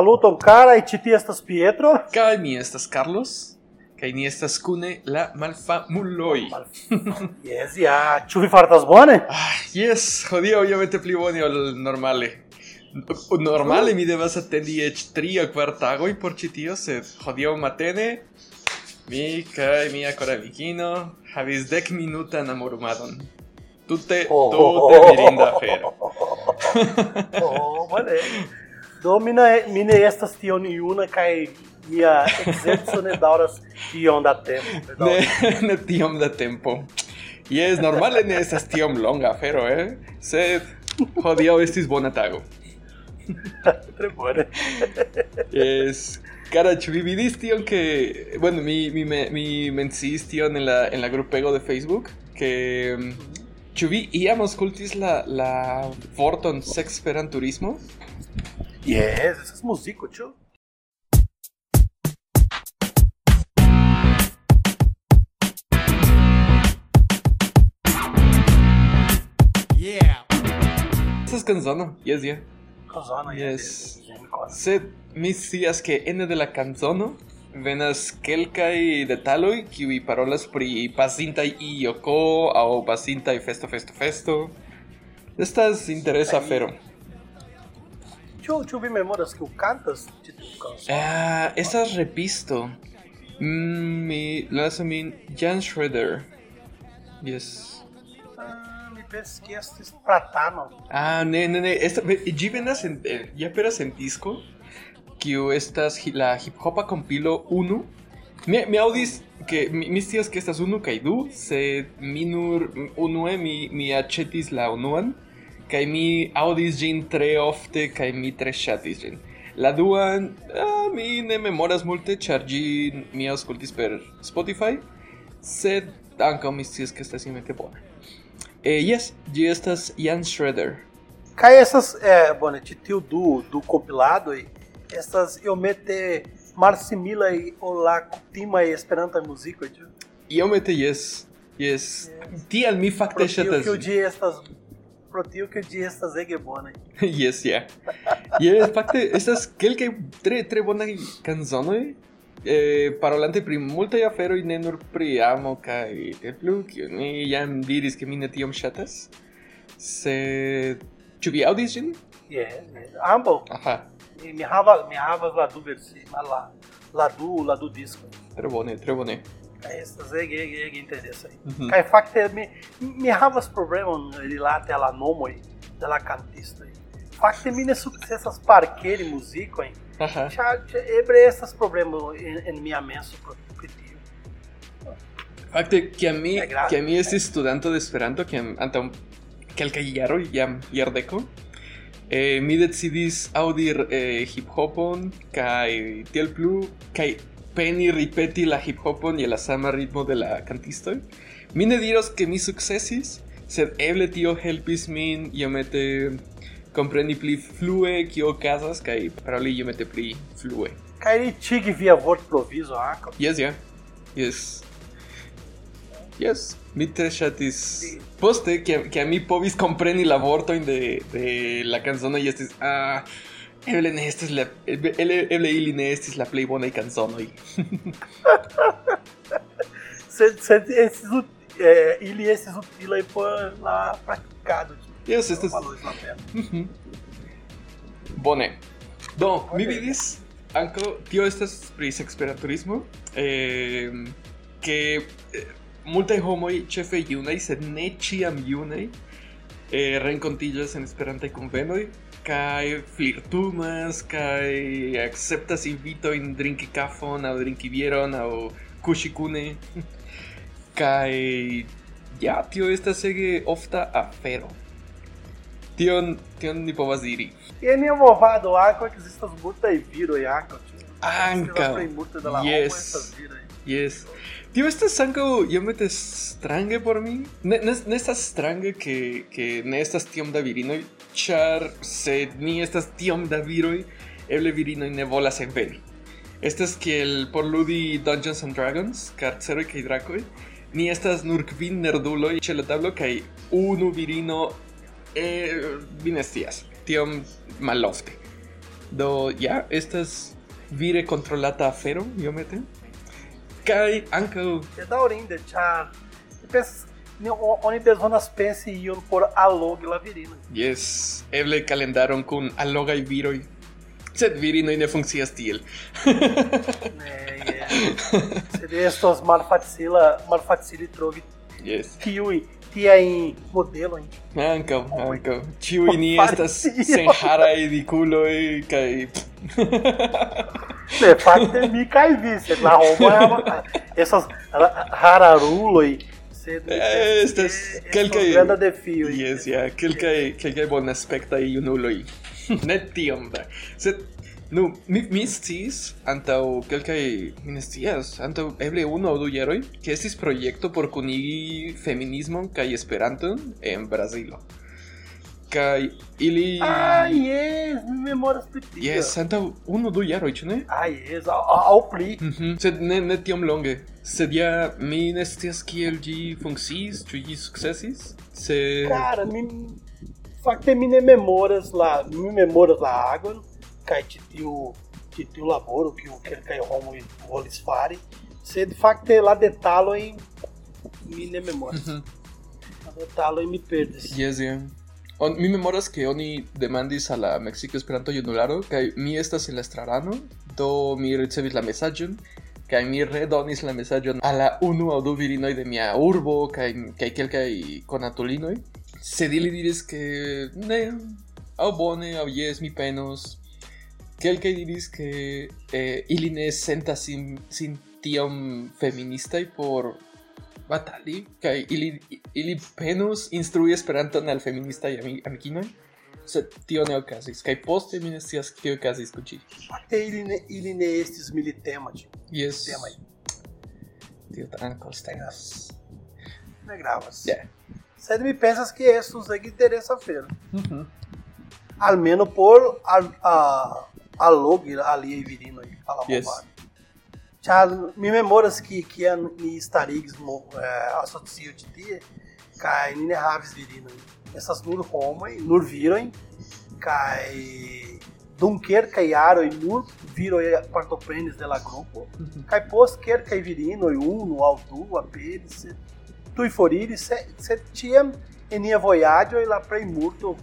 Saluton cara e ĉi estas Pietro. Kaj mi estas Carlos. Kaj ni estas kune la malfamuloj. Yes, ĉu vi fartas bone? Ah, yes, hodiaŭ iomete pli bone ol normale. Normale mi devas atendi eĉ tri aŭ kvar tagoj por ĉi tio, sed hodiaŭ matene mi kaj mia koramikino havis dek minutan amorumadon. Tute, Oh, tute mirinda afero. Oh, bone. Do mi ne, mi ne estas tion iuna, kai mia exerco ne dauras tion da tempo. Ne, ne tiom da tempo. Yes, normale ne estas tiom longa afero, eh? Sed hodiaŭ estis bona tago. Tre bone. yes. Cara, ĉu vi vidis tion que... Bueno, mi, mi, mi menciis tion en la, en la grupego de Facebook, que... Mm, ĉu vi iam aŭskultis la la vorton sexperanturismo? Yes, eso es músico, chu. Yeah. Esa es canzona, yes, yeah. Canzona, yes. yes. Se mis días que N de la canzona venas kelkai detaloj kiuj parolas pri pasintaj o pasinta y festo festo festo estas interesa afero Ĉu ĉu vi memoras kiu kantas ĉi tiu kanzono? Ah, estas repisto. Mm, mi lasu min Jan Schroeder. Yes. Ah, mi pensis ke estis Pratano. Ah, ne, ne, ne. Esta, ĝi venas en, eh, aperas en disco, kiu estas la hip hopa compilo 1. Mi, mi audis que mi, mi scias que estas unu kaj du, sed mi nur unue mi, mi aĉetis la unuan, kai mi audis gin tre ofte kai mi tre shatis gin la dua ah, mi ne memoras multe ĉar ĝi mi aŭskultis per Spotify sed ankaŭ mi scias ke estas iomete bona eh, yes ĝi estas Jan Shredder kaj estas eh, bone ĉi tiu du du compiladoj estas iomete malsimilaj al la kutimaj esperantaj muzikoj ĉu iomete jes Yes. yes. Tial mi fakte ŝatas. Tio ke ĝi estas pro tio ke ĝi estas ege bona. yes. Yeah. Yes, fakte estas kelkaj tre tre bonaj kanzonoj eh, parolante pri multaj aferoj ne nur pri amo kaj tiel plu, kiu mi jam diris ke mi ne tiom ŝatas. Sed ĉu vi aŭdis ĝin? Jes, yes. ambaŭ. Aha. Mi, mi havas mi havas la du versi, la la du la du disco. Tre bone, tre bone. Kaj estas ege ege ege interesaj. Mhm. Kaj fakte mi mi havas problemon rilate al la nomoj de la kantistoj. Fakte mi ne sukcesas parkeri muzikojn, ĉar ĉar eble estas problemo en, en mia menso pro pri tio. Fakte, kiam mi, kiam mi estis studanto de Esperanto, kiam antaŭ kelkaj jaroj, jam jardeko, eh, mi decidis aŭdir eh, hip-hopon kaj tiel plu, kaj peni ripeti la hip-hopon je la sama ritmo de la kantistoj. Mi ne diros ke mi sukcesis, sed eble tio helpis min iomete kompreni pli flue kio okazas kaj paroli iomete pli flue. Kaj litigi via vortprovizo ankaŭ. Yes, yeah. Yes. Yes, mi tre ŝatis. Poste, que, que a mi povis kompreni la vortojn de, de la canzono y estis, ah, Evelyn, esta es la. Evelyn, esta es la playbona y canzone. Esses, é, ele e esses Utilaipan eh, lá pues, praticados. Isso, este esses. Uhum. Bone. Don, okay. mi vidis, anco, tio estas pri sexperaturismo, eh, em, que eh, multaj homoj, ĉefe junaj, sed ne ĉiam junaj, eh, renkontiĝas en Esperantaj konvenoj kai flirtumas kai acceptas invito in drinki kafon na drinki vieron au kushikune kai ja tio estas ege ofta afero. Tion tion ni povas diri. E mia movado anco ekzistas multaj viroj anco anca yes yes. Tio estas ankaŭ iomete strange por mi. Ne, ne, ne estas strange que que ne estas tiom da virinoj, char se ni estas tiom da viroi, eble virinoi ne volas enveni. Estas kiel por ludi Dungeons and Dragons, carceroi kaj dracoi, ni estas nur kvin nerduloj ĉe la tablo kaj unu virino eh vi ne scias. Tiom malofte. Do ja, estas vire controlata afero, iomete. Kai ankaŭ daŭrinde ĉar pensas oni bezonas pensi ion por allogi la virina. Yes, eble calendaron kun allogaj viroj. Sed virinoj ne funkcias tiel. Ne, je. Sed estos malfacila, malfacili trovi Yes. tiuj tiajn modelojn. Ankaŭ, ankaŭ. Ĉiuj ni estas tio. senharaj dikuloj kaj Ne, fakte mi kaj vi, sed la homo havas cedo. Eh, é, este, aquele que é. de fio. Yes, yeah. Aquele que, que, que é bom aspecto aí, you know, loi. Ne tienda. Se, no, mi, mis tis, antau, quelcae, mines tias, antau eble uno du jeroi, que estis proyecto por cunigi feminismon kaj Esperanton en Brazilo. Kaj ili Ah, yes, pri tio. Yes, antaŭ unu du jaroj, ne? Ah, yes, au, pli. Mhm, Sed ne, ne tiom longe. Sed ja mi ne scias kiel ĝi funkciis, ĉu ĝi sukcesis? Se Cara, mi, fakte mi ne memoras la, mi memoras la água, kaj ĉi tiu ĉi tiu laboro kiu kelkaj homoj volis fari, sed fakte la detaloj mi ne memoras. Mhm. La detaloj mi perdis. Yes, yeah. On, mi memoras que oni demandis a la Mexico Esperanto Junularo kaj mi estas el la estrarano, do mi ricevis la mesaĝon kaj mi redonis la mesaĝon al la unu aŭ du virinoj de mia urbo kaj kaj kelkaj konatulinoj. Sed ili diris que ne, aŭ bone aŭ jes mi penos. Kelkaj diris que eh, ili ne sentas sin, sin tiom feministaj por batali kaj ili ili penus instrui Esperanton al feministaj ami, amikinoj sed tio ne okazis kaj poste mi ne scias kio okazis kun ĝi ili ne, ili ne estis militema, ĉi. jes Temaj. tio ankaŭ stenas Ne gravas. yeah. Sed mi pensas que estos ege interessa feira. Mhm. Almeno por a, a, a logi ali virinoj al la Yes. movado. Mi memoras ki kiam ni starigs mo eh, asocio ĉi tie kaj ni ne havis virinoj. Estas nur homoj, nur viroj kaj dum kelkaj jaroj nur viroj partoprenis de la grupo. Kaj post kelkaj virinoj unu aŭ du aperis sed tuj foriris sed, sed tiam en nia vojaĝoj la plej multo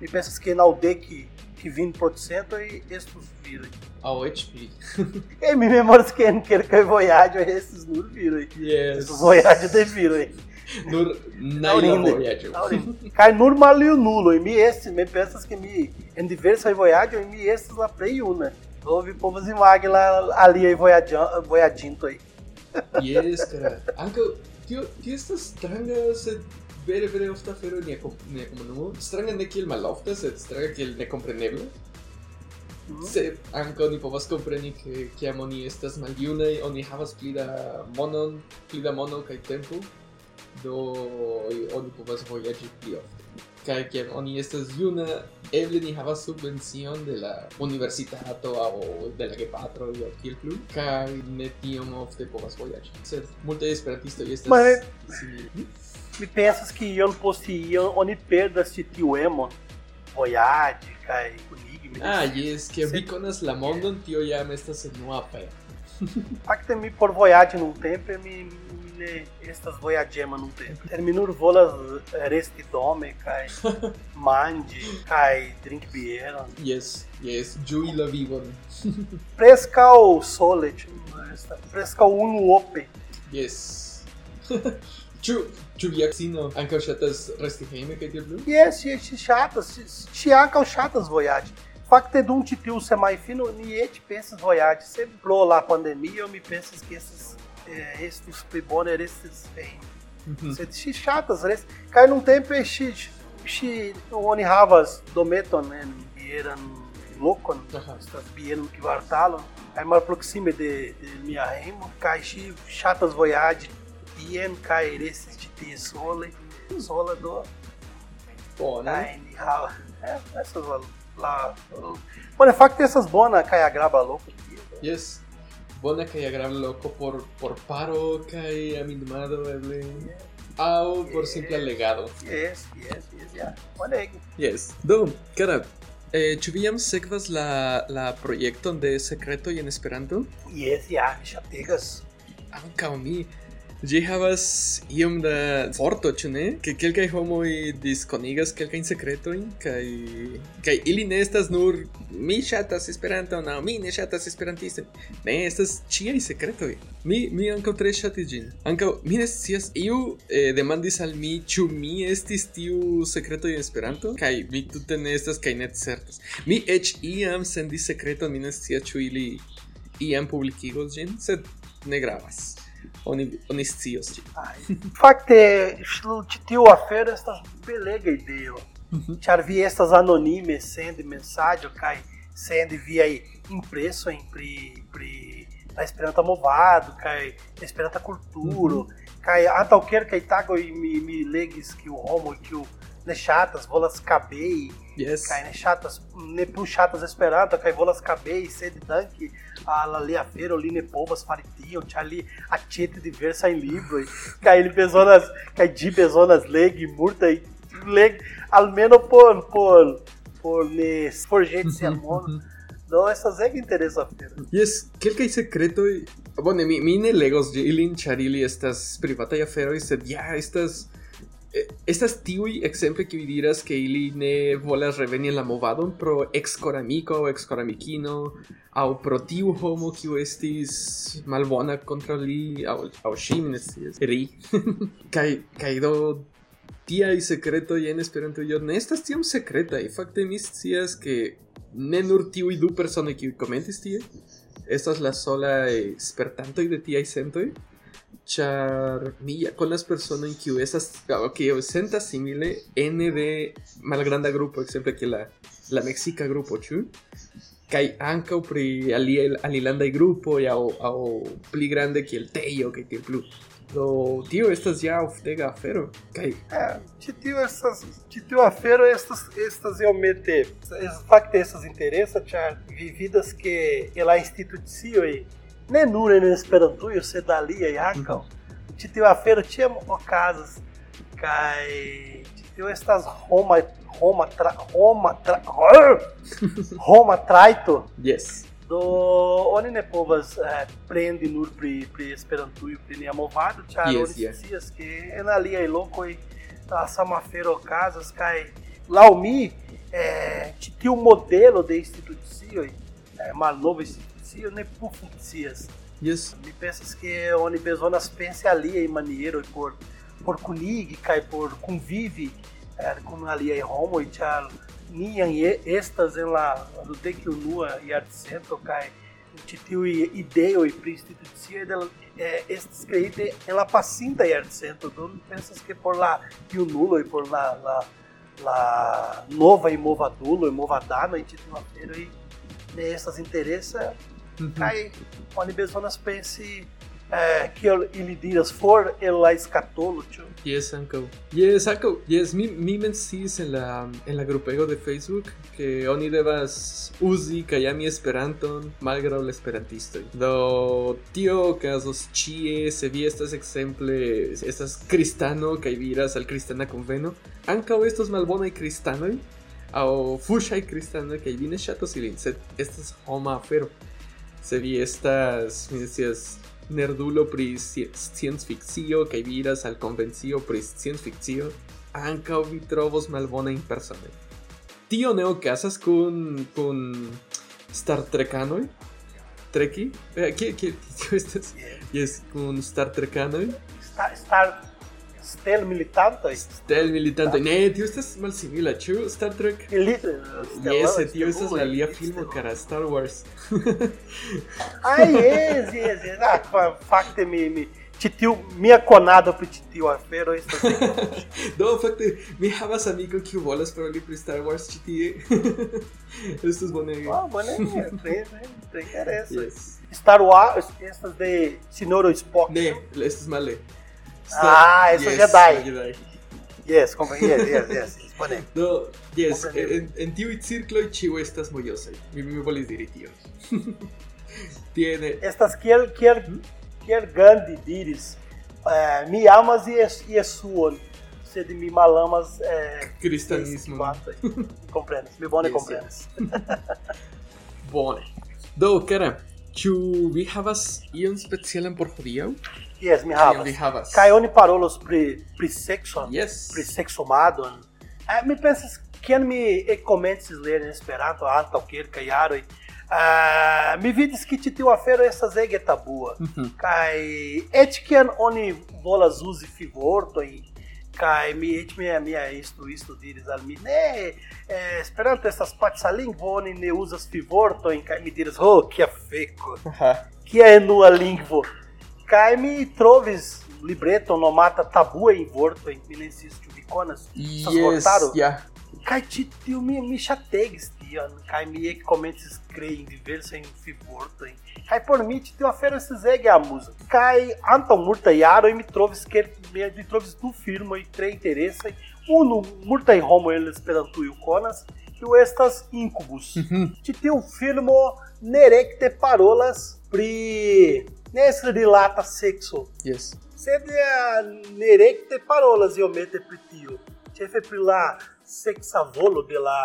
mi pensas ke naŭdek kvin procentoj estus viroj. aŭ eĉ pli E mi memoras que en kelkaj vojaĝoj estis nur viroj. yes Estus vojaĝo de viroj. nur vojaĝo Daŭrinde. Kaj nur maljunuloj, mi estis, mi pensas ke mi en diversaj vojaĝoj mi estis la plej juna. Do vi povas imagi la aliaj vojaĝintoj. yes kara ankaŭ tio tio estas stranga sed vere vere ofta afero nia, com nia comunumo. Strange ne kiel malofte, sed strange kiel necompreneble. Mm -hmm. Se anco ni povas kompreni ke kiam oni estas maljunaj, oni havas pli da monon, pli da mono kaj tempo, do oni povas vojaĝi pli ofte. Kaj kiam oni estas juna, eble ni havas subvencion de la universitato aŭ de la gepatroj aŭ kiel plu, kaj ne tiom ofte povas vojaĝi. Sed multaj esperantistoj estas... Bye. Si... Mi pensas que iam post iam oni perdas ĉi tiu emo vojaĝi kaj kunigi. mi Ah, deziras. jes, kiam vi konas la mondon, tio jam estas enua afero. Fakte mi por vojaĝi nuntempe mi, mi ne estas vojaĝema nuntempe. Sed mi nur volas resti dome kaj manĝi kaj drinki bieron. Yes, yes, ĝui la vivon. Preskaŭ sole, ĉu esta preskaŭ unuope. Yes. Ĉu ĉu via edzino ankaŭ ŝatas resti hejme kaj tiel plu? Jes, ŝi ŝi ŝatas, ŝi- ankaŭ ŝatas vojaĝi. Fakte dum ĉi tiu semajfino ni eĉ pensas vojaĝi, sed pro la pandemio mi pensas ke estis eh, estus pli bone restis hejme. Mhm. Sed ŝi ŝatas resti kaj nuntempe ŝi ŝi oni havas dometon en bieran lokon, estas bieran kvartalon kaj malproksime de, de mia hejmo kaj ŝi ŝatas vojaĝi bien caereses de tesole, tesola do Bona. Essas lá. Bueno, fact essas bona caia graba louco. Yes. Bona caia graba louco por por paro caia minimado eble. Au yes. por simple legado. Yes, yes, yes, ya. yeah. Bona. Yes. Do, cara. Eh, ĉu vi jam sekvas la, la projekton de Sekreto en Esperanto? Yes, ja, mi ŝatigas. Ankaŭ mi. Gi havas iom da forto, ĉu ne? Ke kelkaj homoj diskonigas kelkajn sekretojn kaj kaj ili ne estas nur mi ŝatas Esperanton aŭ mi ne ŝatas Esperantistojn. Ne, estas ĉiaj sekretoj. Mi mi ankaŭ tre ŝatis ĝin. Ankaŭ mi ne scias iu eh, demandis al mi ĉu mi estis tiu sekreto en Esperanto kaj mi tute ne estas kaj ne certas. Mi eĉ iam sendis sekreton, mi ne scias ĉu ili iam publikigos ĝin, sed ne gravas. Ĝin. Ai, Fakte, ĉi tiu afero estas belega ideo. Ĉar vi estas anonime sendi mensaĝo kaj sendi viaj impresojn pri pri la Esperanta movado kaj Esperanta kulturo kaj antaŭ kelkaj tagoj mi mi legis kiu homoj kiu ne ŝatas volas kabei Yes. kaj ne ŝatas ne plu ŝatas Esperanto kaj volas kabei sed danki al alia afero li ne povas fari tion ĉar li aĉeti diversajn librojn kaj li bezonas kaj ĝi bezonas legi multaj legi almeno por por por ne forĵeti sian monon do estas ege interesa Yes, kelkaj sekretoj. Bone, mi, mi ne legos ilin, ĉar ili estas privataj aferoj, sed ja estas estas tiuj ekzemple kiuj diras ke ili ne volas reveni en la movadon pro ekskoramiko aŭ ekskoramikino aŭ pro tiu homo kiu estis malbona kontraŭ li aŭ aŭ ŝi mi ne scias ri kaj kaj do tiaj sekretoj en Esperantujo ne estas tiom sekretaj fakte mi scias ke ne nur tiuj du personoj kiuj komentis tie estas la sola spertantoj de tiaj sentoj charmilla con las persone in cui essa, ah, ok, io senta simile N de malgranda gruppo, sempre che la, la mexica gruppo, ciu? Kai anca o pri alia alilanda i gruppo ya o, o pli grande che il teio che ti plu. Do tio estas ja oftega afero. Kai é, tio estas tio afero estas estas realmente es fakte estas interesa ĉar vividas ke el la institucioj ne nur en Esperantujo sed aliaj ankaŭ ĉi tiu afero ĉiam okazas kaj ĉi tio estas homa homa tra, homa tra, homa trajto yes. Do oni ne povas eh, prendi nur pri pri Esperantujo pri nia movado ĉar Yes, oni yeah. scias ke en aliaj lokoj la sama afero okazas kaj laŭ mi eh, tiu modelo de institucioj eh, malnova institucio ne plu funkcias yes mi pensas que oni bezonas pensi aliaj manieroj por por kunigi kaj por convivi eh, kun aliaj homoj ĉar ni jam e- estas en la dudekunua jarcento kaj ĉi tiuj ideoj pri institucioj de la eh, estis kreite en la pasinta jarcento do pensas ke por la junuloj por la la la nova movaduloj movadanoj ĉi tiu aferoj ne estas interesa kaj oni bezonas pensi eh, kiel ili diras for el la skatolo ĉu Yes, ankaŭ. Yes, ankaŭ. Yes, mi, mi menciis en la, en la grupego de Facebook que oni devas uzi kaj ami Esperanton malgraŭ la esperantistoj. Do tio okazos ĉie, se vi estas ekzemple estas kristano kaj vi iras al kristana konveno, ankaŭ estos malbonaj kristanoj aŭ fuŝaj kristanoj kaj vi ne ŝatos ilin, sed estas homa afero. Se vi estas, mi scias, nerdulo pri sci- sciencfikcio kaj vi iras al konvencio pri sciencfikcio, ankaŭ vi trovos malbonajn personojn. Tio ne okazas kun kun Star Trekanoj? Treki? Eh, kie kie tio estas? Yes, kun Star Trekanoj? Star, star stel militantoj Stel militantoj. Ne, tio estas malsimila, ĉu Star Trek? Yes, tio estas la alia filmo kara Star Wars. Ah, yes, yes, yes. Ah, fa- fakte mi mi ĉi tiu mia konado pri ĉi tiu afero estas Do, fakte, mi havas amiko kiu volas paroli pri Star Wars ĉi tie. Estus bonege. Ah, bone, tre, tre, interesa. Yes. Star Wars estas de Sinoro Spock. Ne, estus male. Ah, it's yes, a Jedi. Jedi. Yes, yes, yes, yes. Bone. Do, yes, en, en tiu circloj ĉiu estas mojosaj. Mi mi volis diri tion. Tiene Estas kiel kiel kiel Gandhi diris. Uh, mi amas Jes Jesuon, sed mi malamas eh, Cristianismo. Komprenas, mi bone yes, komprenas. Bone. Do, kara, ĉu vi havas ion specialan por hodiaŭ? Yes, mi Kion vi havas. havas? Kaj oni parolos pri pri sexo, Yes. pri sexomadon. Eh, mi pensas kiam mi ekkomencis leri en Esperanto antaŭ kelkaj jaroj, eh, mi vidis ke ĉi tiu afero estas ege tabua. Kaj kiam oni volas uzi fivortojn, kaj mi eĉ mia mia instruisto diris al mi, ne, eh, Esperanto estas paca lingvo, oni ne uzas fivortojn, kaj mi diris, ho, kia feko. Kia enua lingvo. Mi trovis libreton nomata tabuaj vortoj, mi ne scias ĉu vi konas estas Yes, ĉi tiu mi mi ŝategis tion, kaj mi ekkomencis krei diversajn fivortojn. Kaj por mi ĉi tiu afero estis ege amuza. Kaj antaŭ multaj jaroj mi trovis ke mi mi trovis du filmoj tre interesaj. Unu multaj homoj el Esperantujo konas, kiu estas Incubus. Mhm. Ĉi tiu filmo nerekte parolas pri ne rilata sexo, Yes. sed eh, nerekte parolas iomete pri tio. Ĉefe pri la sexa volo de la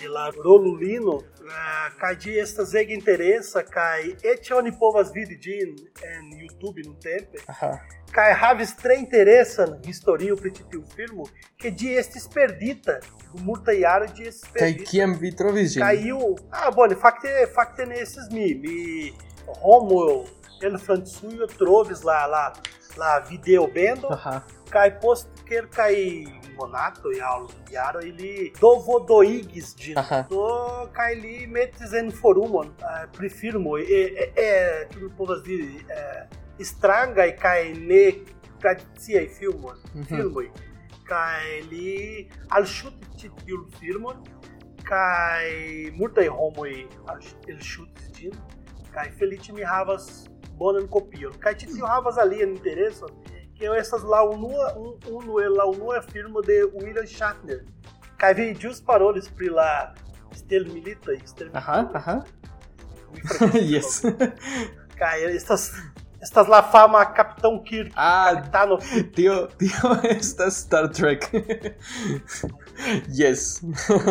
de la rolulino eh, kaj ĝi estas ege interesa kaj eĉ oni povas vidi ĝin en YouTube nuntempe Aha. kaj havis tre interesan historio pri ĉi tiu filmo ke ĝi estis perdita dum multaj jaroj ĝi estis Kaj perdita kiam vi trovis ĝin? caiu. Ah, bone, fakte, fakte ne estis mi. Mi homo el Francujo trovis la la la videobendo Aha. kaj post kelkaj monatoj aŭ jaroj li dovodoigis ĝin. Aha. Do kaj li metis en forumon eh, pri filmoj. E, e, e, kiu mi povas diri, eh, strangaj kaj ne tradiciaj filmoj. Mhm. filmoj. Kaj li alŝutis ĉi tiun filmon kaj multaj homoj alŝ- elŝutis ĝin kaj feliĉe mi havas bonan kopion. Kaj ĉi tio havas alian intereson, que estas la unua un, unu el la unua filmo de William Shatner. Kaj vi ĵus parolis pri la stelmilitaj Aha, aha. Mi forgesis yes. Kaj estas estas la fama Capitão Kirk. ah, Capitano tio, tio estas Star Trek. yes.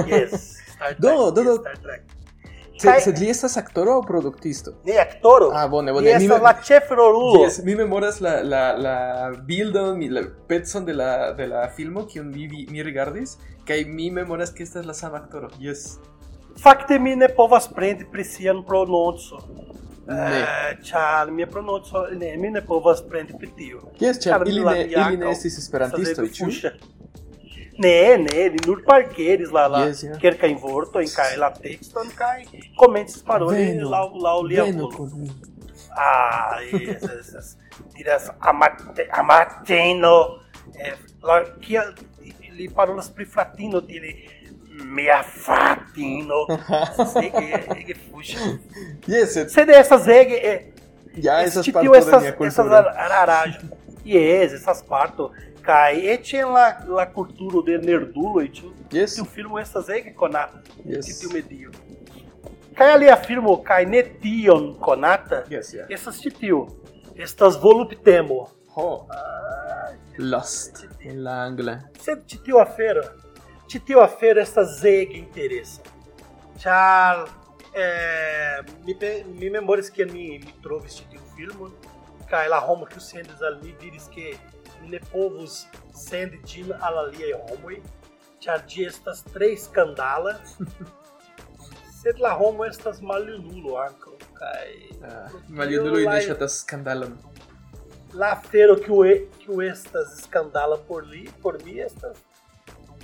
Yes. Star Trek. Do, do, do. Star Trek. Sed, sed li estas aktoro aŭ produktisto? Li aktoro. Ah, bone, bone. Li estas la ĉefrolulo. Yes, mi memoras la la la bildon, la pecon de la de la filmo kiun mi vi, mi rigardis kaj mi memoras ke estas la sama aktoro. Yes. Fakte mi ne povas prendi pri sian prononco. Ne. Eh, ĉar uh, mia prononco ne mi ne povas prendi pri tio. Jes, ĉar ili ne ili ne estis esperantistoj, ĉu? Ne, ne, li nur parkeris la la Yes, yeah. kelkajn vortojn kaj la tekston kaj komencis paroli Venu, laŭ laŭ lia Venu volo. kun mi. Ah, yes, yes, yes. Diras amate, amateno. Eh, la, kia, li parolas pri fratino, diri mia fratino. ege, ege fuŝa. Yes, sed Sed estas ege... Eh, ja estas Ĉi parto tio de Yes, estas parto. Kaj eĉ en la, la kulturo de nerduloj, ĉu Yes, tiu filmo estas ege konata, yes. ĉi tiu medio. Kaj alia filmo kaj ne tion konata, Yes, yeah. estas ĉi tiu. Estas voluptemo. Ho, Lost en la angla. Sed ĉi tiu afero, ĉi tiu afero estas ege interesa. Ĉar eh, mi, pe- mi memoris ke mi, mi trovis ĉi tiu filmon kaj la homo kiu sendis al mi diris ke mi ne povus sendi ĝin al aliaj homoj, ĉar ĝi estas tre skandala. Sed la homo estas maljunulo ankaŭ kaj tio Maljuduloj la- ne ŝatas skandalon. la afero kiu e- kiu estas skandala por li, por mi estas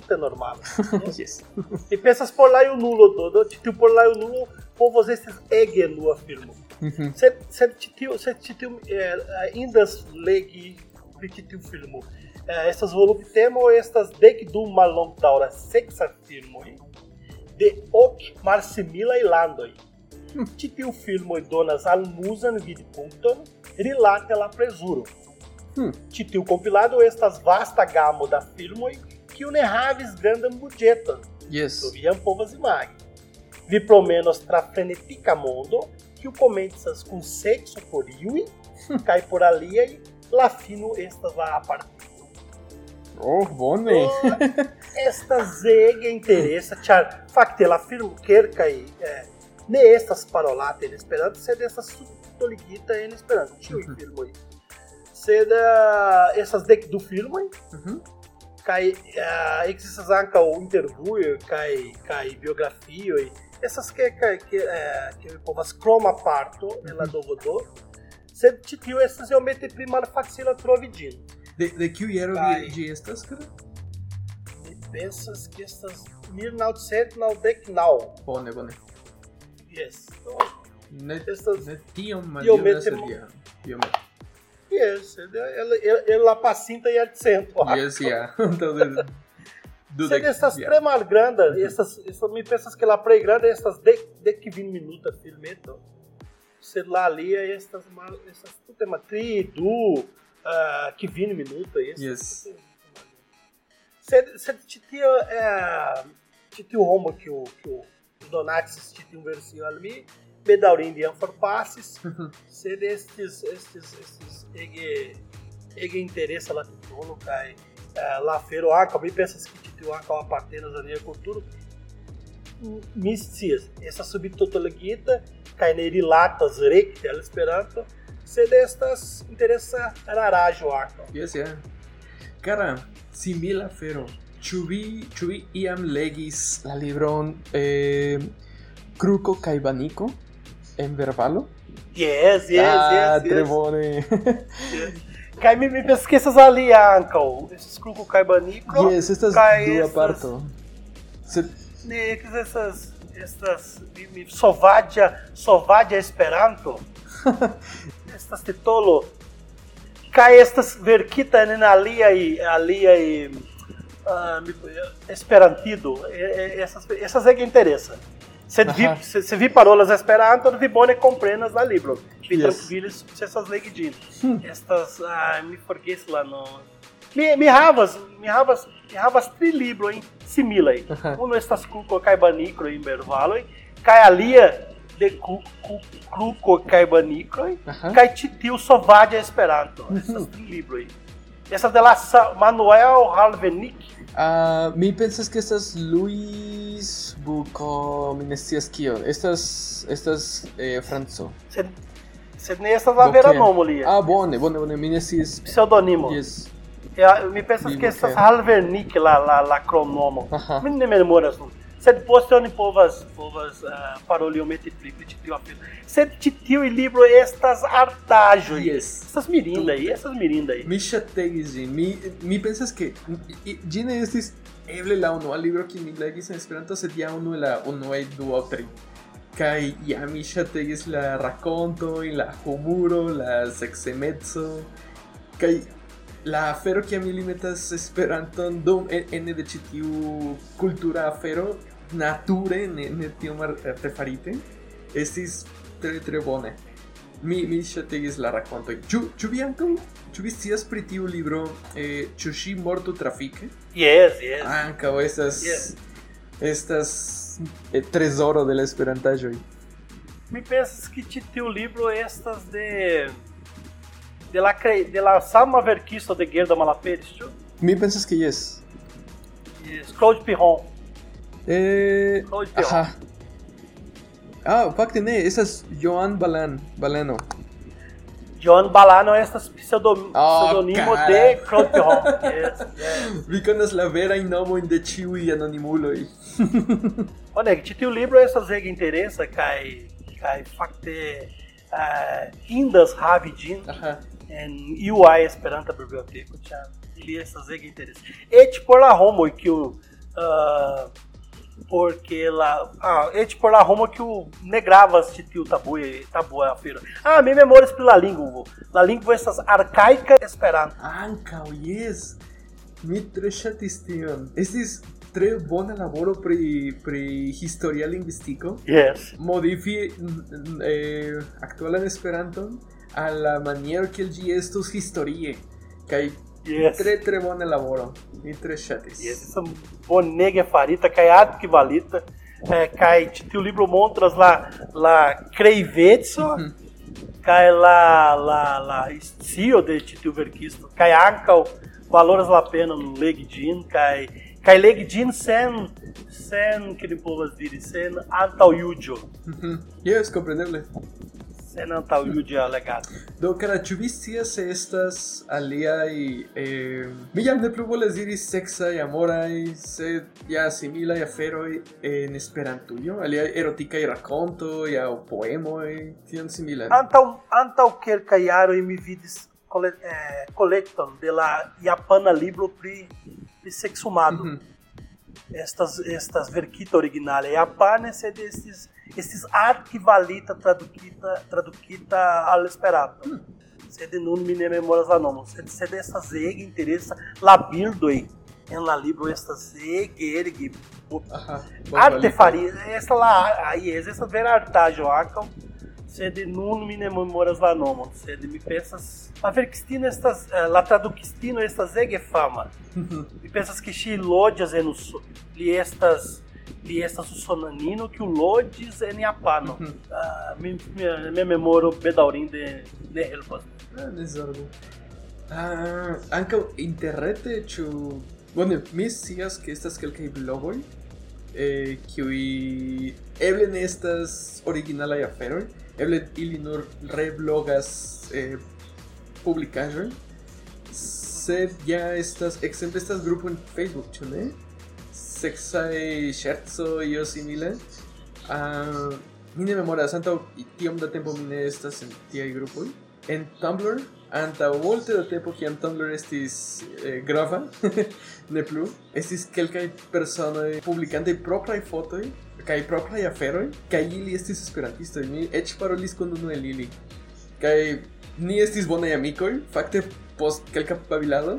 tute normala. yes. Mi pensas por la junulo do, do ĉi tiu por la junulo povos estis ege nua filmo. Mhm. Sed ĉi tiu eh, indas legi pri ĉi tiu filmo. Eh, estas voluptemo estas dek du mallongdaŭra seksa filmoj de ok malsimilaj landoj. Ĉi tiu filmoj donas almuzan vidpunkton rilate la plezuro. Hmm. Ĉi tiu kompilado estas vasta gamo da filmoj kiu ne havis grandan budĝeton. Yes. Do vi jam povas imagi. Vi promenos tra frenetika mondo, kiu komencas kun sekso por iuj, kaj por aliaj la fino estas la apartigo. Oh, bone. Esta zega interessa, char, fakte la ker kai eh, ne estas parolate en Esperanto, sed estas subtoligita en Esperanto. Ĉiuj Mhm. filmoj. Sed uh, estas dek du filmoj Mhm. kaj uh, ekzistas ankaŭ intervjuoj kaj kaj biografioj. Estas ke kaj ke eh, ke mi povas kroma parto en la DVD. Sed ĉi tiu estas iomete pli malfacila trovi ĝin. De, de kiu jaro Kaj- vi ĝi estas, kara? Mi pensas que estas 1999. Bone, bone. Yes. Ne, Estas- ne tiom Io maljuna mette- sed ja. Iomete. Yes, ela, ela, ela pacinta e arcento. Yes, ja. Então, Sed estas tre malgranda, estas, estas mi pensas que la plej granda estas dek dek kvin minuta filmeto. Sed la alia estas mal estas tute ma tri du uh, kvin minuta estas. Yes. Sed sed ĉi tio eh, ĉi tiu homo que o que o Donatis ĉi tiu versio al mi bedaŭrinde jam forpasis. sed estes estes estes ege ege interesa la titolo kaj eh, la fero ankaŭ mi pensas ke ĉi tiu ankaŭ apartenas al nia kulturo mi scias estas subtitologita kaj ne rilatas rekte al Esperanto sed estas interesa raraĵo ankaŭ Yes, ja. Kara, simila vi, ĉu vi iam legis la libron eh, Kruko kaj Baniko en verbalo? yes yes ah, yes, tre yes. bone. Kaj mi, mi pensas que estas ali ankaŭ esses kruko kaj baniko yes, estas kaj dua estas- parto. Sed, Ne, que essas estas mi, mi sovadia sovadia esperanto. Estas titolo kaj estas verkita en alia e alia e uh, mi, esperantido. Essas essas é que interessa se vi se, se vi parolas esperanto vi bone comprenas la libro vi Yes. tranquilis se essas legidin estas ah, mi forgesis lá no mi, mi havas mi havas mi havas tri libro em similaj Aha. uno estas kuko kaj banikro en bervaloj kaj alia de ku- ku- kruko kaj banikroj Aha. kaj ĉi tiu sovadia esperanto. Estas tri libroj estas de la Sa- Manuel Halvenik Uh, mi pensas que estas Luis Buco, mi ne scias. Estas estas eh, Franco. Sed sed ne estas la vera nomo li. Ah, bone, bone, bone, mi ne scias. Pseudonimo. Yes. Ja, mi pensas que estas Halvernik la la la cronomo. Uh -huh. Mi ne memoras nun. Sed oni povas povas uh, paroli ometi pli pri tiu afero sed ĉi tiuj libro estas artaĵoj Yes. estas mirindaj estas mirindaj Mi ŝategis ĝin. Mi, mi pensas ke ĝi ne estis eble la unua libro kiun mi legis en Esperanto, sed ja unu el la unuaj du aŭ tri. Kaj ja mi ŝategis la rakontojn, la humuro, la seksemeco. Kaj la afero kiam ili metas Esperanton dum en- ene de ĉi tiu kultura afero nature, ne, ne tiom ar- artefarite, estis tre tre bone. Mi, mi ŝategis la rakontoj. Ĉu, ĉu vi ankaŭ Ĉu vi scias pri tiu libro eh, Ĉu ŝi mortu trafike? yes yes Ankaŭ estas Yes. estas eh, trezoro de la esperantaĵoj. mi pensas que ĉi tiu libro estas de de la de la sama verkisto de Gerda Malaperis ĉu Mi pensas que jes. yes Claude Piron Eh, Piron aha. Ah, fakte ne, estas Joan Balan, Balano. John Balano estas pseudom, Oh, pseudonimo cara. de Claude Piron yes, yes. Vi konas la verajn nomojn de ĉiuj anonimuloj. Olha, ĉi tiu libro estas ege interesa kaj kaj fakte uh, indas havi ĝin Aha. en ajn Esperanta biblioteko, ĉar ili estas ege interesa. Eĉ por la homoj kiu uh, Porque lá. Ah, é tipo lá Roma que o negrava assistir o tabu e tabu é a feira. Ah, minha memória é pela língua. La língua essas arcaica esperanto. Anca, oh, yes. Mi tre chatis tion. Tre bona laboro pri pri historia linguistico Yes. Modifi eh, aktualan Esperanton al la maniero kiel ĝi estos historie kai Yes. tre tre bona laboro mi tre ŝatis Yes, essa bonega farita, kaj adkvalita, eh, kaj ĉi tiu libro montras la la kreiveco kaj la la la scio de ĉi tiu verkisto, kaj ankaŭ valoras la pena no legdin kai kai legdin sen sen que ele povas diri sen antal yujo. Ujú. Yes, comprendeble. Yujo legado Do cara ĉu scias estas aliaj eh, mi jam ne plu volas diri seksaj amoraj sed ja similaj aferoj en Esperantujo aliaj erotikaj rakontoj aŭ poemoj tion similan antal antal kelkaj jaroj mi vidis cole, eh, collecton de la japana libro pri pri sexumado Mhm. estas estas verkita originale. Japane sed estis estis arkivalita tradukita tradukita al esperanto. Sed nun mi ne memoras la nomo sed sed estas ege interesa la bildoj en la libro estas ege Aha, artefaria esta lá aí esta vera artaĵo ankaŭ sed nun mi ne memoras la nomon sed mi pensas la verkistino estas eh, la tradukistino estas ege fama. Mi pensas ke ŝi loĝas en uso li estas li estas usonanino kiu loĝis en japano Mhm. Ah, mi, mi, mi memoro bedaŭrinde ne helpas Ah, ne zorgu. Ah, ankaŭ internete ĉu bone mi scias ke estas kelkaj blogoj eh, kiuj eble ne estas originalaj aferoj eble ili nur reblogas eh, publikaĵojn sed ja estas ekzemple estas grupo en Facebook ĉu ne sexae scherzo io simile. Ah, uh, mi ne memoras antaŭ tiom da tempo mi ne estas en tiaj grupoj. En Tumblr antaŭ multe da tempo kiam Tumblr estis eh, grava, ne plu, estis kelkaj personoj publikantaj propraj fotoj kaj propraj aferoj kaj ili estis esperantistoj. Mi eĉ parolis kun unu el ili. Kaj ni estis bonaj amikoj, fakte post kelka babilado,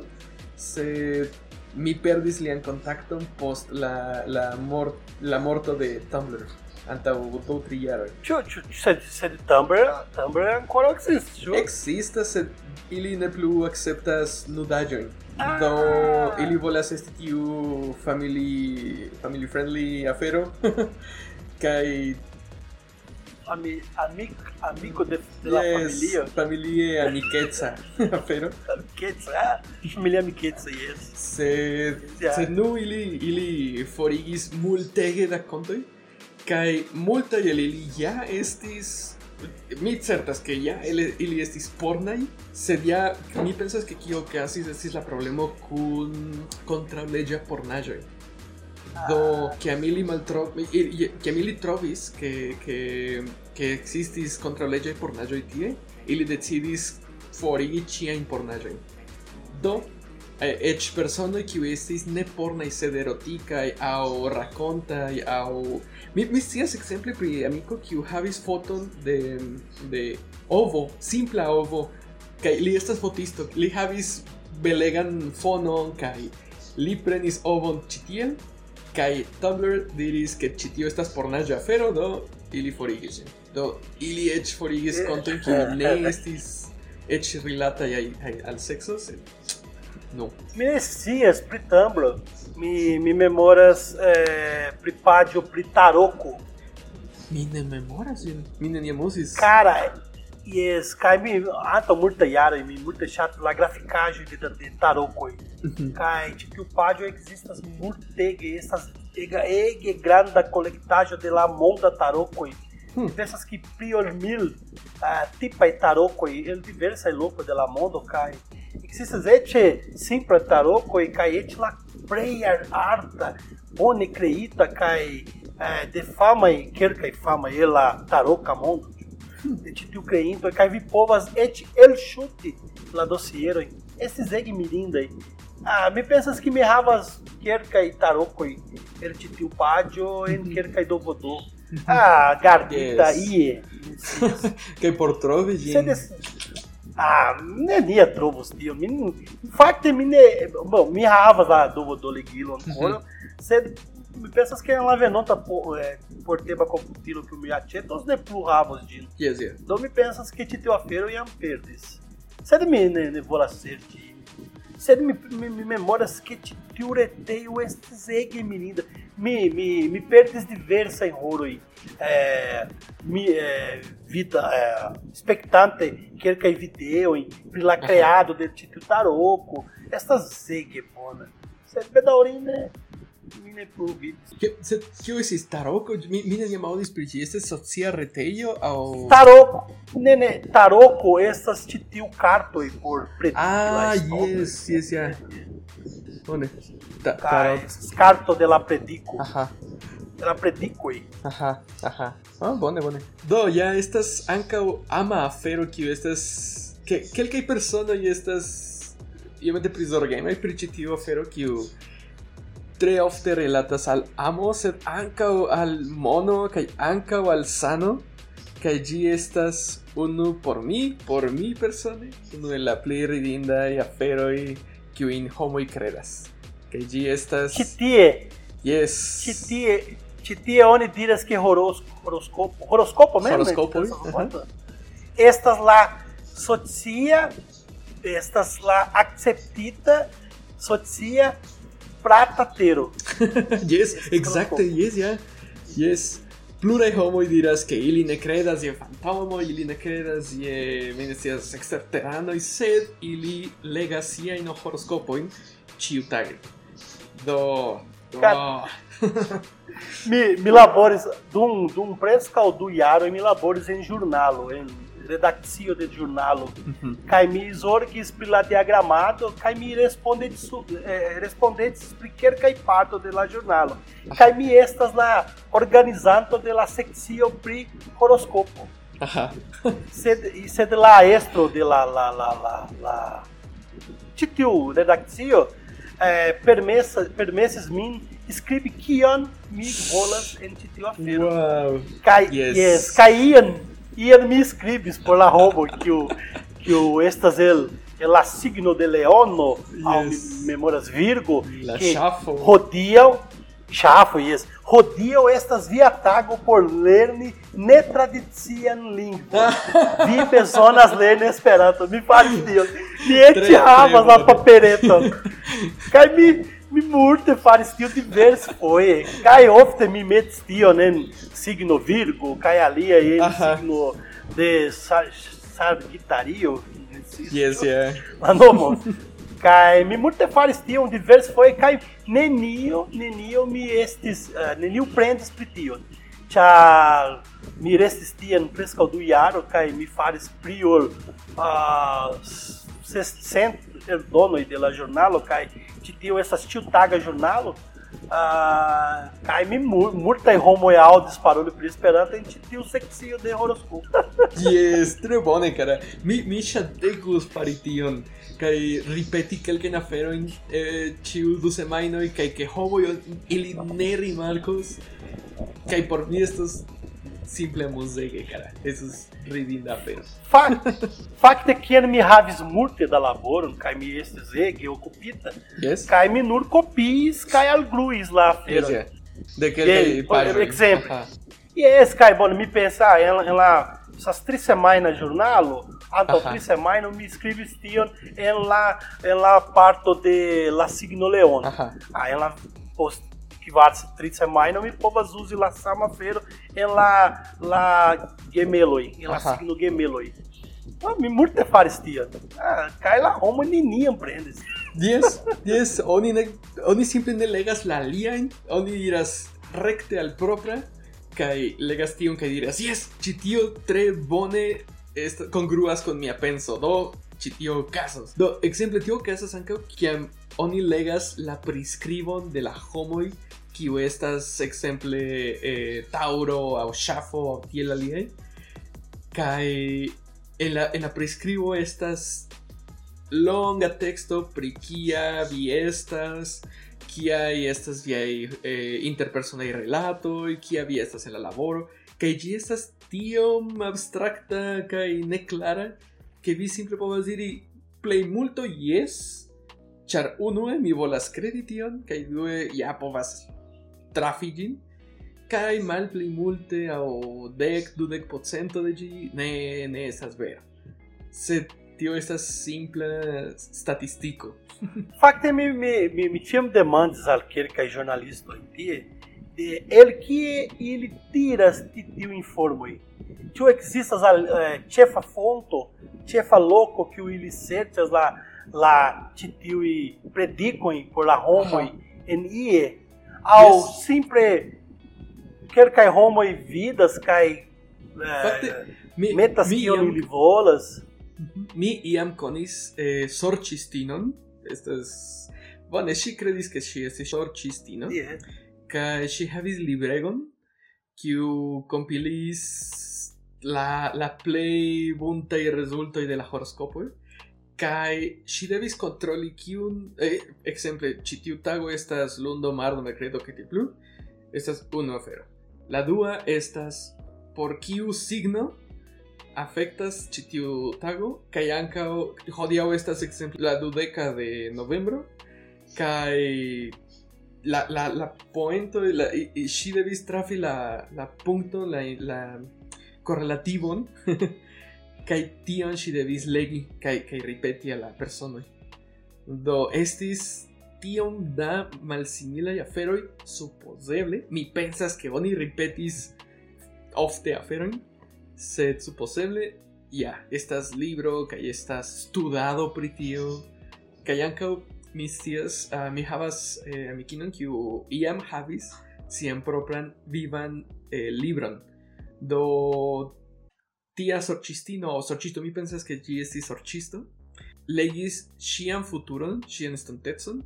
sed mi perdis lian kontakton post la la mort la morto de Tumblr antaŭ du tri jaroj. Ĉu ĉu sed sed Tumblr Tumblr ankoraŭ ekzistas ĉu? Ekzistas sed ili ne plu akceptas nudaĵojn. Ah. Do ili volas esti tiu family family friendly afero kaj ami, amic, amico de, de la familia familie amikeca afero. Amikeca, ah, familia Amikeca, yes. Sed Ja. sed nu ili ili forigis multege da kontoj kaj multaj el ili ja estis mi certas ke ja ili, ili estis pornaj sed ja mi pensas ke kio okazis estis la problemo kun kontraŭleĝa pornaĵoj do Chiamili Maltrovi, Chiamili Trovis, che, che, che existis contra legioi por nagioi tie, ili decidis forigi ciain por nagioi. Do, eh, ec personoi kiu estis ne pornai sed eroticae, au racontai, au... Mi, mi scias exemple pri amico kiu havis foton de, de ovo, simpla ovo, kai li estas fotisto, li havis belegan fonon, kai li prenis ovon citiel, kaj Tumblr diris ke ĉi tio estas pornaĵa afero do ili forigis ĝin do ili eĉ forigis kontojn kiuj ne estis eĉ rilataj al, sexo sed no. Mi ne scias pri Tumblr, mi, mi memoras eh, pri paĝo pri Taroko. mi ne memoras ĝin mi neniam uzis Cara, yes, kaj mi antaŭ multaj jaroj mi multe ŝatis la grafikaĵoj de, de Tarokoj. Mhm. Kaj ĉi tiu paĝo ekzistas multege, estas ega ege granda kolektaĵo de la monda Tarokoj. Hmm. Mi pensas que pli ol mil uh, tipaj tarokoj el diversaj lokoj de la mondo kaj ekzistas eĉ simpla tarokoj kaj eĉ la plej arta, bone kaj uh, de famaj kelkaj famaj el la taroka mondo. De ĉi tiu kreinto kaj vi povas eĉ elŝuti la dosierojn. Estis ege mirindaj. Ah, mi pensas que mi havas kelkaj tarokoj el ĉi tiu paĝo en kelkaj dovodó. Ah, Gardita, ie. kaj por trovi ĝin Sed es... Ah, nenia trovos tio. Mi, fakte mi ne... Bom, mi havas la dovodó ligilo ancora, sed mi pensas que en la venonta po, eh, porteba computilo que mi aĉetos ne plu havos ĝin. yes yes Do mi pensas que ĉi tiu afero jam perdis. Sed mi ne, ne volas serĉi Sed mi, mi, mi memoras que ti tiu reteio estes ege mirinda. Mi, mi, mi perdes diversa em horoi. É, mi, é, vida é, expectante quer que video em pri la creado de titiu taroco. Estas zege bona. Sed bedaurinde mi sed kio estis taroko? Mi mi ne llamaudis pri ĝi. Estas socia retejo aŭ Taroco, ne, ne, taroco estas ĉi tiu kartoj por prediki Ah, yes, yes, ja. Bone. Ta Kaj tarok. estas karto de la prediko, Aha. de la predikoj. Aha, aha. Ah, bone, bone. Do, ja estas ankaŭ ama afero kiu estas ke kelkaj personoj estas iomete prizorgemaj pri ĉi tiu afero kiu tre ofte relatas al amo, sed ankaŭ al mono kaj ankaŭ al sano. Kaj ĝi estas unu por mi, por mi persone, unu el la plej ridindaj aferoj kiujn homoj kredas. Kaj ĝi estas Ĉi tie, Yes. ĉi tie, ĉi tie oni diras ke horos, horoskopo, horoskopo mem, Horoskopo, estas la socia, estas la akceptita socia pratatero. yes, exacte, yes, ja. Yeah. Yes. Pluraj homoj diras ke ili ne kredas je fantomoj, ili ne kredas je menecias eksterteranoj, sed ili legas siajn horoskopojn ĉiutage. Do, do... Mi, mi labores dum dum prescaldo iaro e mi labores em jornalo, em redakcio de ĵurnalo. Mhm. kaj mi zorgis pri la diagramado kaj mi respondis su- eh, pri kelkaj parto de la ĵurnalo kaj mi estas la organizanto de la sekcio pri horoskopo Aha. sed sed la estro de la la la la la ĉi tiu redakcio eh, permesas permesis min skribi kion mi volas en ĉi tiu afero Wow. Kai, Yes. yes. Ian, Ian me escribes por la que o que o estas el el la signo de leono Yes. me- memoras Virgo La que rodiam chafo yes rodiam estas via tago por lerni ne tradician lingua vi personas lerni esperanto mi faris tio mi tre la bone. papereto Kai mi mi multe faris tio diverse foje. Kai ofte mi metis tion en signo Virgo, kai alia en signo de Sa- Sagittario. Yes, ja. La nomo. Kai mi multe faris tion diverse foje kai nenio, nenio mi estis, uh, nenio prendis pri tion. Ĉar mi restis tien preskaŭ du jaro kaj mi faris pri ol uh, 600 eldonoj de la ĵurnalo kaj ĉi tio estas ĉiutaga ĵurnalo. Uh, kaj mi mu- multaj homoj aŭdis paroli pri Esperanto en ĉi tiu sekcio de horoskopo. Yes, tre bone, cara. Mi, mi ŝategus fari tion kaj ripeti kelkajn aferojn eh, ĉiu du semajnoj kaj ke homoj ili ne rimarkos kaj por mi estos simple amuzege, cara. Estos ridinda afero. Fakte, kiam mi havis multe da laboron kaj mi estis ege okupita, Yes? kaj mi nur kopiis kaj algluis la Yes, aferon. yeah. De kelkaj paĝoj. exemplo. Yes, kaj bone, mi pensa, ela, ela essas três semanas jornalo, antaŭ Aha. tri semajnoj mi skribis tion en la en la parto de la signo leon. Aha. Ah, ela post kvar tri semajnoj mi povas uzi la sama afero en la la gemeloj, en la Aha. signo gemeloj. Ah, mi multe faris tion. Ah, kaj la homo neniam prendes. Yes, yes, oni, ne, oni simple ne legas la aliajn, oni diras rekte al propra, kaj legas tion kaj diras, yes, ĉi tio tre bone est, kongruas con mia penso, do ĉi tio okazos. Do, ekzemple tio okazas ankaŭ kiam oni legas la priskribon de la homoj kiu estas ekzemple eh, Tauro aŭ Ŝafo aŭ tiel aliaj. En la, en la priskribo estas longa texto pri kia vi estas, kia estas viaj eh, interpersonaj relatoj, kia vi estas en la laboro, kaj ĝi estas tiom abstrakta kaj neklara, ke vi simple povas diri plej multo jes, ĉar unue mi volas kredi tion, kaj due ja povas trafi ĝin, kaj malpli multe aŭ dek dudek procento de ĝi ne ne estas vera. Sed tio estas simple statistico. Fakte mi, mi, mi, mi tiam demandis al kelkaj jornalistoj tie de el kie ili tiras ti tiu informoj. Ĉu ekzistas al eh, ĉefa fonto, ĉefa loko kiu ili serĉas la la ĉi tiuj predikoj por la homoj en ie au yes. simple homo homoi vidas cai eh, mi, metas mi kion iam, ili volas. Mhm. Mi iam conis eh, sorcistinon. Estas bone si credis ke si estis sorcistino yeah. kaj si havis libregon kiu compilis la la play bunta y resulto de la horoscopo Kaj ŝi devis kontroli kiun. Eh, ekzemple, ĉi tago estas lundo, mardo, merkredo, kaj plu. Estas unu afero. La dua estas por kiu signo afectas ĉi tiu tago kaj ankaŭ estas ekzemple la dudeka de novembro kaj la, la, la poento la, i, i, ŝi devis trafi la, la punkton la, la korrelativon kaj tion ŝi devis legi kaj kaj ripeti al la personoj do estis tiom da malsimilaj aferoj supozeble mi pensas ke oni ripetis ofte aferojn sed supozeble ja estas libro kaj estas studado pri tio kaj ankaŭ mi scias uh, mi havas eh, amikinon kiu iam havis sian propran vivan eh, libron. Do tia sorcistino o sorcisto, mi pensas que gi esti sorcisto, legis shian futuron, shian stontecon,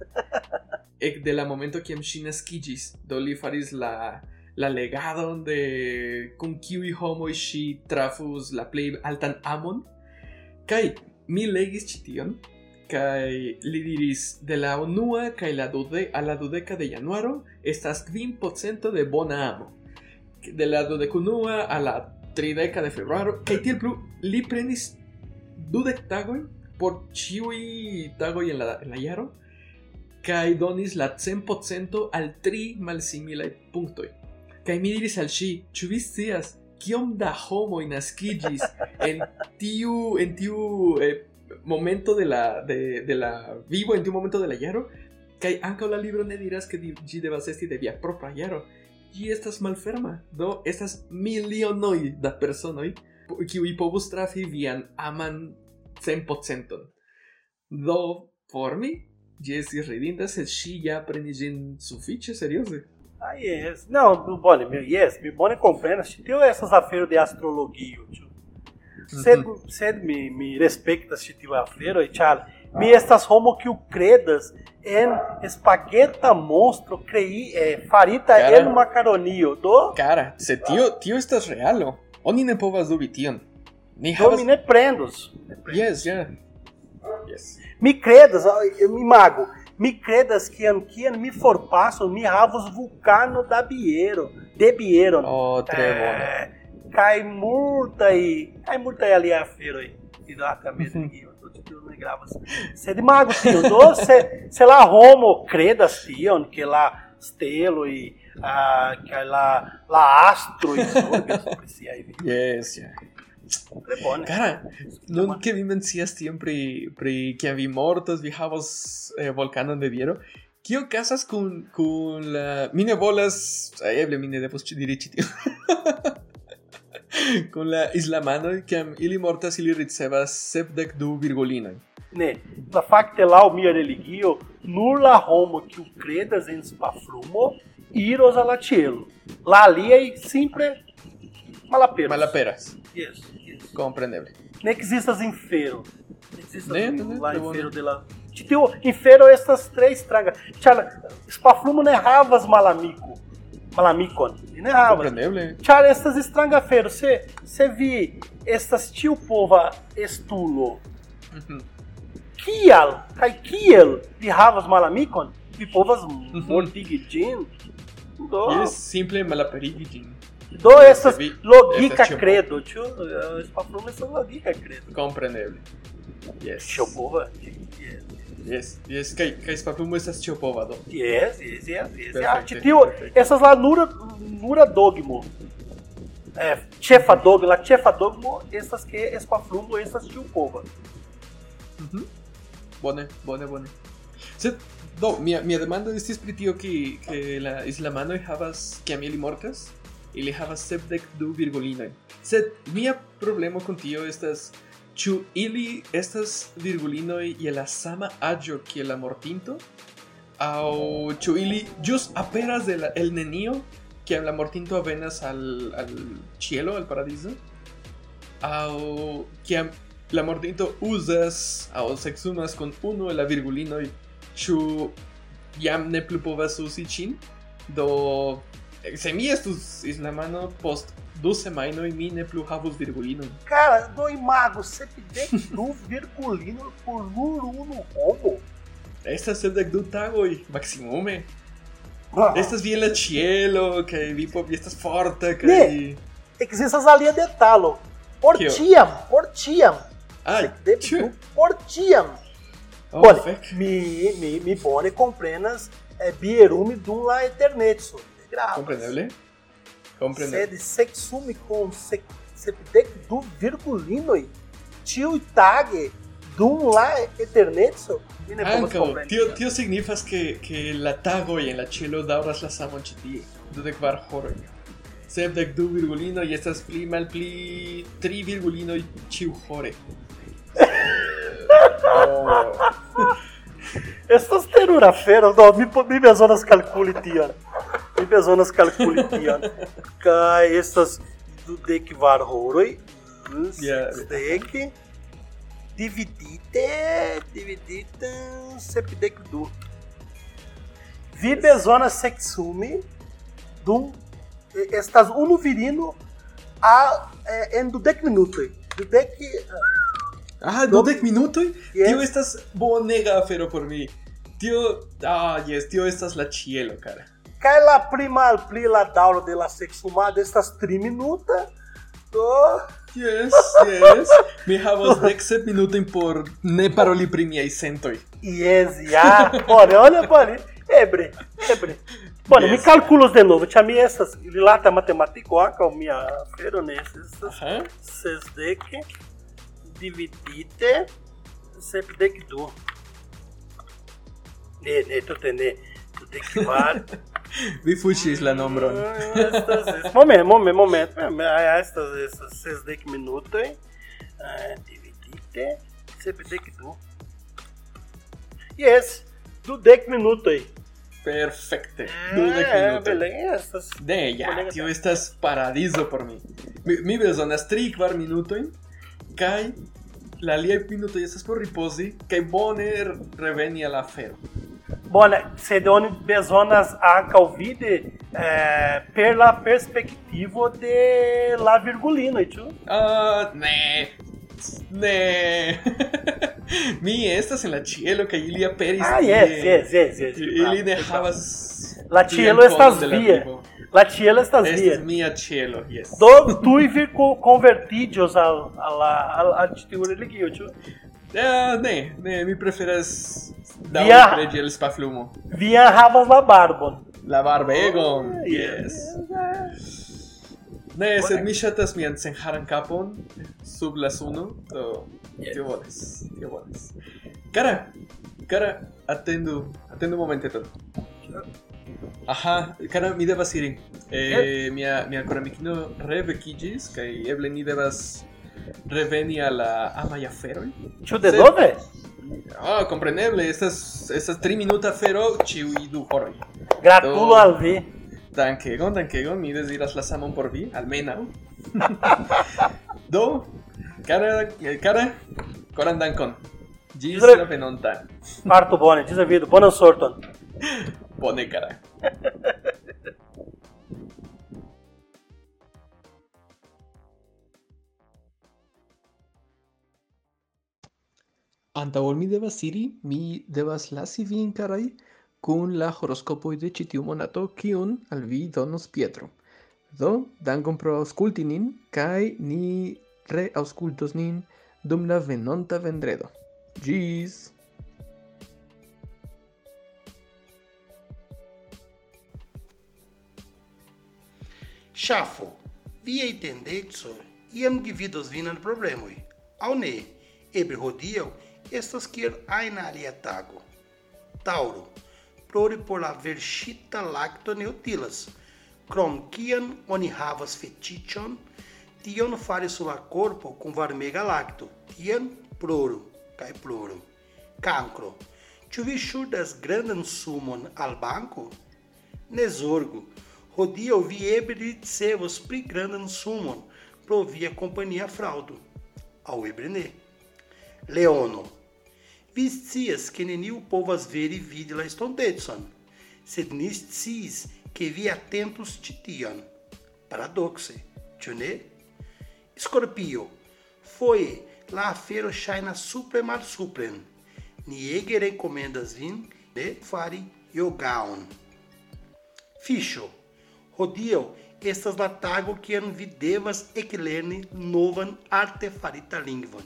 ec de la momento kiam shin esquigis, do li faris la la legadon de con kiwi homo y shi trafus la play altan amon, kai mi legis chition, kai Lidiris de la unua kai la dude a la dudeca de januaro estas kvin de bona amo. De la dudecunua a la trideka de februaro kaj tiel plu li prenis dudek tagojn por ĉiuj tagoj en la, en la jaro kaj donis la 100% al tri malsimilaj punktoj kaj mi diris al ŝi ĉu vi scias kiom da homoj naskiĝis en tiu en tiu eh, momento de la de, de la vivo en tiu momento de la jaro kaj ankaŭ la libro ne diras ke ĝi devas esti de via propra jaro ĝi estas malferma do estas milionoj da personoj kiuj povus trafi vian aman 100%. Do por mi ĝi estis ridinda sed ŝi ja prenis ĝin sufiĉe serioze. Ah, yes. Não, bone, meu, yes, mi bone comprenas. Tio essas aferas de astrologio, tio. Sed, sed mi, mi respectas ĉi tiu afero, ĉar mi estas homo kiu kredas en spageta monstro crei eh, farita Cara. en makaronio. Do, Cara, se tio tio estas realo. Oni ne povas dubi tion. Ni do havas mi ne prendos. Yes, ja. Yes. Mi credas, eu me mago, mi credas kiam kiam mi forpasso, mi havos vulcano da Biero, de Biero. Oh, tre bone. Eh, Kaj multaj, kaj multaj aliaj aferoj. Exatamente, Mhm. Guio, do título ne gravas. Sed imago tio do se se la homo credas tion que la stelo e a che la ah, la astro i sorbis precia aí. Yes, yeah. Bone. Cara, non che vi mencias tion pri pri che vi mortas vi havos eh, volcanon de viero. Kio casas kun kun la mine bolas, eh, eble mine devos ci diri ci tio. kun la islamanoj, kiam ili mortas, ili ricevas sepdek du virgulinoj. Ne, la fakte laŭ mia religio, nur la homo kiu kredas en spaflumo iros al la ĉielo. La aliaj simple malaperos. Malaperas, Yes, yes. comprendeble. Ne ekzistas infero. Ne ekzistas Ne, ne, la infero de la... Ĉi tiu infero estas tre stranga. Ĉar spaflumo ne havas malamiko. Ne havas. Comprendeble. Ĉar estas stranga afero. Se, se vi estas tiu pova estulo, Mhm. kial kaj kiel vi havas malamikon, vi povas mortigi ĝin. Do, Yes, simple malaperigi ĝin. do estas logika credo, ĉu? Eh, Spaflumo estas logika credo. Comprendeble. Yes. Ĉiopova. Yes, yes, kai kai spaflumo estas ĉiopova do. Yes, yes, yes, yes. Perfeito, Ah, ĉi tio perfeito. estas la nura nura dogmo. É, chefa dogmo, la chefa dogmo estas que espaflumo estas ĉiupova. Mhm. Bone, bone, bone. Sed, do, mia, mia demando estis pri tio que, que la islamanoj havas kiam ili mortas, ili havas sepdek du virgulinoj. Sed mia problemo con tio estas Ĉu ili estas virgulinoj je la sama aĝo kiel la mortinto? Aŭ ĉu ili ĵus aperas de la, el nenio, kiam la mortinto venas al, al cielo, al paradiso? Aŭ kiam la mortinto uzas aŭ seksumas kun unu el la virgulinoj, ĉu jam ne plu povas uzi ŝin? Do se mi estus islamano post du semajnoj mi ne plu havus virgulinon. Cara, do imago, sepdek du virgulino por nur unu homo. Estas sepdek du tagoj maximume. Estas vi la cielo, kaj vi po vi estas forta kaj Ne. Ekzistas alia detalo. Por Kio? tiam, por tiam. Ah, Sepdek tio. du por tiam. Oh, Bone, mi, mi, mi bone comprenas é, bierume dum la eternetso. Gravas. Sed sexume com sec, sepdek du virgulinoj tiu tage dum la eternetso. Ankaŭ kompreni. tio tio signifas ke ke la tagoj en la cielo daŭras la samon ĉi tie. Dudek kvar horoj. Sepdek du virgulinoj estas pli malpli tri virgulinoj ĉiuhore. Oh. Estas terura fera, no, mi, mi bezonas calculi tion. Mi bezonas calculi tion. Kaj estas dudek kvar horoj. Sesdek dividite dividite sepdek du. Vi bezonas seksumi dum estas unu virino a eh, en dudek minutoj. Dudek Ah, dudek minutoj? Yes. Tio estas bonega afero por mi. Tio, ah, yes, tio estas la cara. Kaj la pli malpli la daŭro de la seksumado estas tri minuta. Do Yes, yes. Mi havas dek sep minutojn por ne paroli pri miaj sentoj. Yes, ja. Bone, olha, bone. Ebre, ebre. Bone, mi Yes. calculos de novo. Ĉar mi estas rilata matematiko ankaŭ mia afero ne estas Aha. sesdek dividite sepdek du. Ne, ne, tute ne. Tute kvar. Vi Fuchis la nombró. Uh, moment, moment, moment. Esto es 6 de minuto. Uh, dividite. Se pide que tú. Yes, 2 de minuto. Perfecto. 2 de minuto. De ya, tío, estás paradiso por mí. Mi persona es trickbar minuto. Kai, la lia y pinuto y estás por riposi. Kai boner reveni a la fero. Bone, sed oni bezonas ankaŭ vidi eh, per la perspektivo de la virgulino, ĉu? Ah, ne. Ne. mi estas en la cielo kaj ili aperis Ah, yes, yes, yes, yes. Ili ne havas La cielo estas via. La cielo estas Estas via. mia cielo, yes. Do tuj vi co- convertiĝos al al al religio, ĉu? Ah, ne, ne, mi preferas da via, un regi el spa flumo. Via havas la barbon. La barbegon, oh, yes. yes. Ne, sed mi ŝatas mian senharan kapon sub la suno, do yes. tio bonas, tio bonas. Cara, cara, atendu, atendu momenteton. Aha, cara, mi devas iri. Eh, mia mia koramikino revekiĝis kaj eble ni devas reveni al la amaj aferoj. Ĉu denove? Ah, compreneble, estas, estas tri minuta afero ĉiuj du horoj. Gratulo al vi. Dankegon, dankegon, mi deziras la samon por vi, almenaŭ. Do, cara, cara, koran dankon. Ĝis Ĝis la venonta. Parto bone, diz a vida. Bonan sorton. Bone, cara. Antaŭ ol mi devas iri, mi devas lasi vin, karaj, kun la horoskopoj de ĉi tiu monato, kiun al vi donos Pietro. Do, dankon pro aŭskulti nin, kaj ni reaŭskultos nin dum la venonta vendredo. Ĝis! Shafo, viei tendenzoi iam gvidos vin al problemoi, au ne, eble hodiau estas kiel ajn alia tago. Tauro, plori por la verŝita lakto ne utilas. Krom kiam oni havas fetiĉon, tion fari sur korpo kun varmega lakto. Tiam ploru kaj ploru. Cancro, ĉu vi ŝuldas grandan sumon al banko? Ne zorgu, hodiaŭ vi eble ricevos pli grandan sumon pro via kompanija fraŭdo. Aŭ ne. Leono, vi scias ke neniu povas veri vidi la estontecon, sed ni ke vi atentus ĉi tion. Paradoxe, ĉu ne? Scorpio, foje la afero ŝajnas supre malsupren. Ni ege rekomendas vin de fari yogaon. Fiŝo, hodiaŭ estas la tago kiam vi devas eklerni novan artefarita lingvon.